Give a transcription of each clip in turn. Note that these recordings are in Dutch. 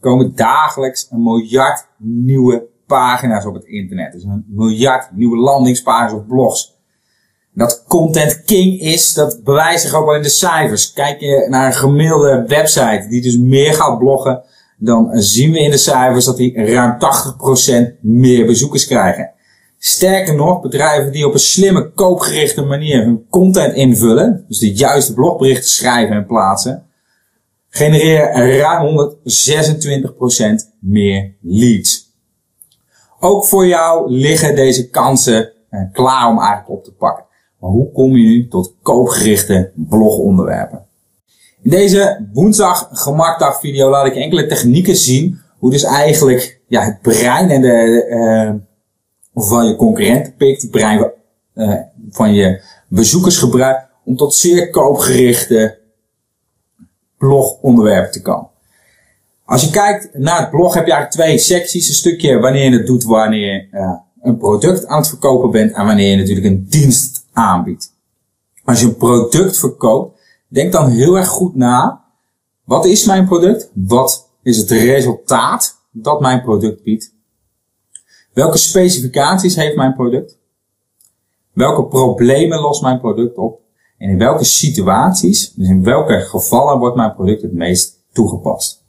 komen dagelijks een miljard nieuwe pagina's op het internet. Dus een miljard nieuwe landingspagina's of blogs. Dat content king is, dat bewijst zich ook wel in de cijfers. Kijk je naar een gemiddelde website die dus meer gaat bloggen, dan zien we in de cijfers dat die ruim 80% meer bezoekers krijgen. Sterker nog, bedrijven die op een slimme, koopgerichte manier hun content invullen, dus de juiste blogberichten schrijven en plaatsen, genereren ruim 126% meer leads. Ook voor jou liggen deze kansen eh, klaar om eigenlijk op te pakken. Maar hoe kom je nu tot koopgerichte blogonderwerpen? In deze woensdag gemakdag video laat ik enkele technieken zien hoe dus eigenlijk ja, het brein en de, uh, van je concurrenten pikt, het brein uh, van je bezoekers gebruikt om tot zeer koopgerichte blogonderwerpen te komen. Als je kijkt naar het blog heb je eigenlijk twee secties. Een stukje wanneer je het doet wanneer je uh, een product aan het verkopen bent en wanneer je natuurlijk een dienst aanbiedt. Als je een product verkoopt, denk dan heel erg goed na. Wat is mijn product? Wat is het resultaat dat mijn product biedt? Welke specificaties heeft mijn product? Welke problemen lost mijn product op? En in welke situaties, dus in welke gevallen wordt mijn product het meest toegepast?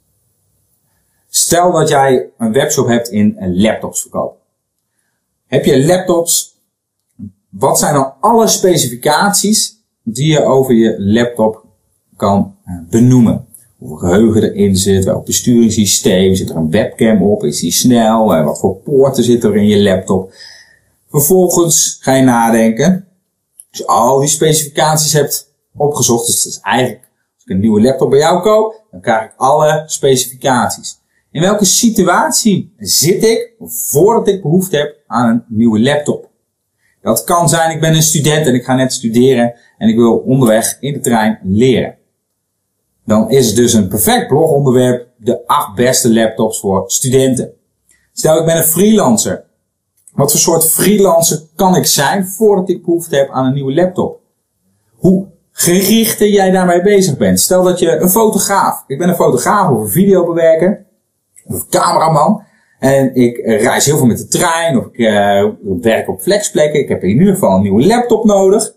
Stel dat jij een webshop hebt in laptops verkopen. Heb je laptops? Wat zijn dan alle specificaties die je over je laptop kan eh, benoemen? Hoeveel geheugen erin zit, welk besturingssysteem, zit er een webcam op, is die snel, eh, wat voor poorten zit er in je laptop. Vervolgens ga je nadenken, als je al die specificaties hebt opgezocht, dus het eigenlijk, als ik een nieuwe laptop bij jou koop, dan krijg ik alle specificaties. In welke situatie zit ik voordat ik behoefte heb aan een nieuwe laptop? Dat kan zijn, ik ben een student en ik ga net studeren en ik wil onderweg in de trein leren. Dan is dus een perfect blogonderwerp de acht beste laptops voor studenten. Stel ik ben een freelancer. Wat voor soort freelancer kan ik zijn voordat ik behoefte heb aan een nieuwe laptop? Hoe gerichter jij daarmee bezig bent. Stel dat je een fotograaf. Ik ben een fotograaf of een videobewerker of cameraman. En ik reis heel veel met de trein of ik uh, werk op flexplekken. Ik heb in ieder geval een nieuwe laptop nodig.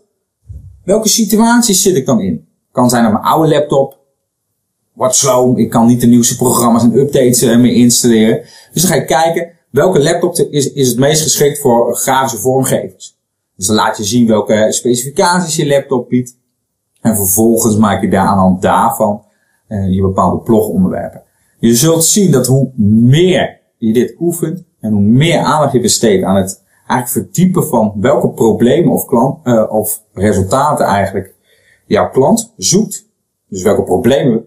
Welke situaties zit ik dan in? Kan zijn op mijn oude laptop. Wat slow. Ik kan niet de nieuwste programma's en updates uh, meer installeren. Dus dan ga ik kijken welke laptop is, is het meest geschikt voor grafische vormgevers. Dus dan laat je zien welke specificaties je laptop biedt. En vervolgens maak je daar aan de hand daarvan uh, je bepaalde blogonderwerpen. Je zult zien dat hoe meer je dit oefent en hoe meer aandacht je besteedt aan het eigenlijk verdiepen van welke problemen of, klant, uh, of resultaten eigenlijk jouw klant zoekt. Dus welke problemen,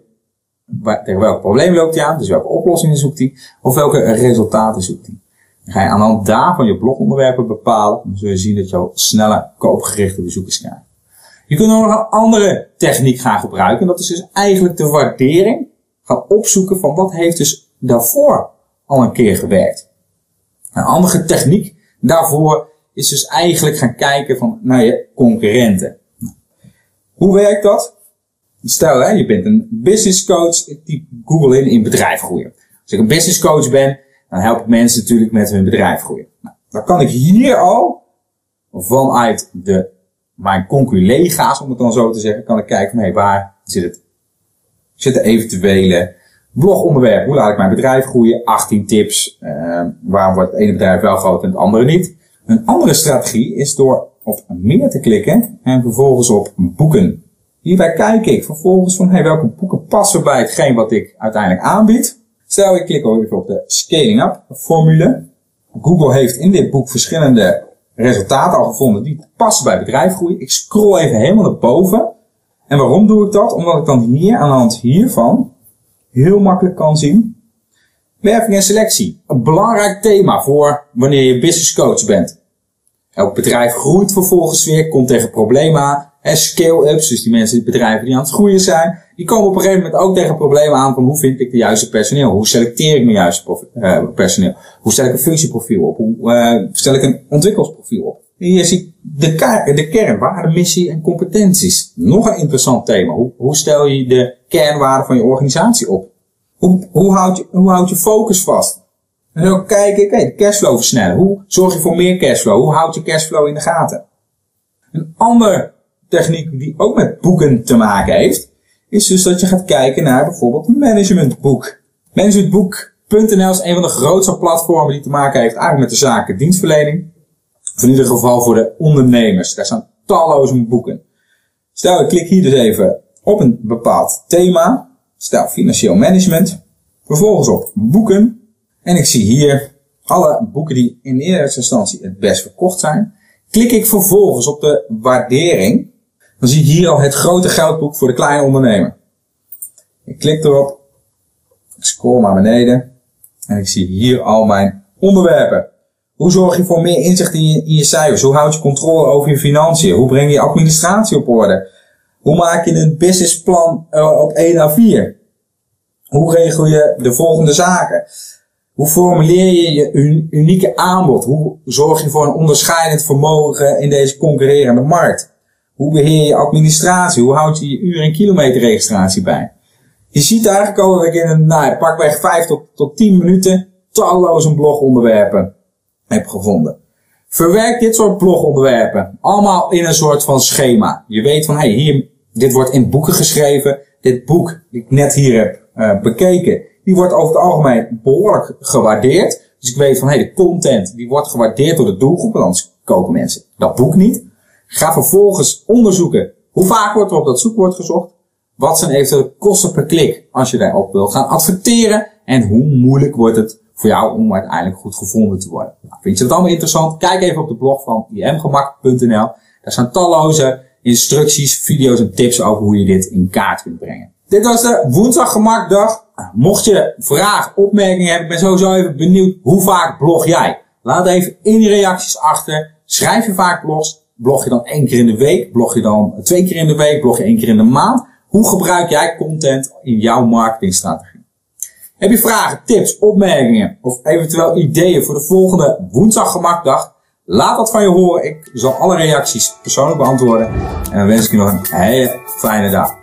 tegen welke problemen loopt hij aan, dus welke oplossingen zoekt hij, of welke resultaten zoekt hij. Dan ga je aan de hand daarvan je blogonderwerpen bepalen, dan zul je zien dat je al sneller koopgerichte bezoekers krijgt. Je kunt ook nog een andere techniek gaan gebruiken, en dat is dus eigenlijk de waardering gaan opzoeken van wat heeft dus daarvoor al een keer gewerkt. Een andere techniek daarvoor is dus eigenlijk gaan kijken van naar je concurrenten. Hoe werkt dat? Stel, hè, je bent een business coach, typ Google in in bedrijf groeien. Als ik een business coach ben, dan help ik mensen natuurlijk met hun bedrijf groeien. Nou, dan kan ik hier al vanuit de, mijn conculega's, om het dan zo te zeggen, kan ik kijken hey, waar zit het zitten eventuele blogonderwerpen. Hoe laat ik mijn bedrijf groeien? 18 tips. Uh, waarom wordt het ene bedrijf wel groot en het andere niet? Een andere strategie is door op meer te klikken en vervolgens op boeken. Hierbij kijk ik vervolgens van hey, welke boeken passen bij hetgeen wat ik uiteindelijk aanbied. Stel ik klik even op de Scaling Up formule. Google heeft in dit boek verschillende resultaten al gevonden die passen bij bedrijfgroei. Ik scroll even helemaal naar boven en waarom doe ik dat? Omdat ik dan hier aan de hand hiervan heel makkelijk kan zien. Werving en selectie. Een belangrijk thema voor wanneer je business coach bent. Elk bedrijf groeit vervolgens weer, komt tegen problemen aan. Scale-ups, dus die mensen, die bedrijven die aan het groeien zijn, die komen op een gegeven moment ook tegen problemen aan van hoe vind ik de juiste personeel? Hoe selecteer ik mijn juiste uh, personeel? Hoe stel ik een functieprofiel op? Hoe uh, stel ik een ontwikkelsprofiel op? Hier zie de, de kern, waarde, missie en competenties. Nog een interessant thema. Hoe, hoe stel je de kernwaarden van je organisatie op? Hoe, hoe, houd, je, hoe houd je focus vast? En dan kijken, oké, de cashflow versnellen. Hoe zorg je voor meer cashflow? Hoe houd je cashflow in de gaten? Een andere techniek die ook met boeken te maken heeft, is dus dat je gaat kijken naar bijvoorbeeld managementboek. Managementboek.nl is een van de grootste platformen die te maken heeft eigenlijk met de zaken dienstverlening. Of in ieder geval voor de ondernemers. Daar staan talloze boeken. Stel, ik klik hier dus even op een bepaald thema. Stel, financieel management. Vervolgens op boeken. En ik zie hier alle boeken die in eerste instantie het best verkocht zijn. Klik ik vervolgens op de waardering. Dan zie ik hier al het grote geldboek voor de kleine ondernemer. Ik klik erop. Ik scroll naar beneden. En ik zie hier al mijn onderwerpen. Hoe zorg je voor meer inzicht in je, je cijfers? Hoe houd je controle over je financiën? Hoe breng je administratie op orde? Hoe maak je een businessplan uh, op 1 à 4? Hoe regel je de volgende zaken? Hoe formuleer je je unieke aanbod? Hoe zorg je voor een onderscheidend vermogen in deze concurrerende markt? Hoe beheer je administratie? Hoe houd je je uur- en kilometerregistratie bij? Je ziet eigenlijk al dat ik in een, nou, pakweg 5 tot, tot 10 minuten talloze blogonderwerpen heb gevonden. Verwerk dit soort blogonderwerpen allemaal in een soort van schema. Je weet van, hey, hier, dit wordt in boeken geschreven. Dit boek, die ik net hier heb uh, bekeken, die wordt over het algemeen behoorlijk gewaardeerd. Dus ik weet van, hey, de content, die wordt gewaardeerd door de doelgroep, anders kopen mensen dat boek niet. Ga vervolgens onderzoeken, hoe vaak wordt er op dat zoekwoord gezocht? Wat zijn eventuele kosten per klik als je daarop wil gaan adverteren? En hoe moeilijk wordt het voor jou om uiteindelijk goed gevonden te worden. Nou, vind je dat allemaal interessant? Kijk even op de blog van imgemak.nl. Daar staan talloze instructies, video's en tips over hoe je dit in kaart kunt brengen. Dit was de woensdag gemakdag. Mocht je vragen, opmerkingen hebben, ik ben sowieso even benieuwd hoe vaak blog jij? Laat even in de reacties achter. Schrijf je vaak blogs? Blog je dan één keer in de week? Blog je dan twee keer in de week? Blog je één keer in de maand? Hoe gebruik jij content in jouw marketingstrategie? Heb je vragen, tips, opmerkingen of eventueel ideeën voor de volgende woensdag gemakdag? Laat dat van je horen. Ik zal alle reacties persoonlijk beantwoorden. En dan wens ik je nog een hele fijne dag.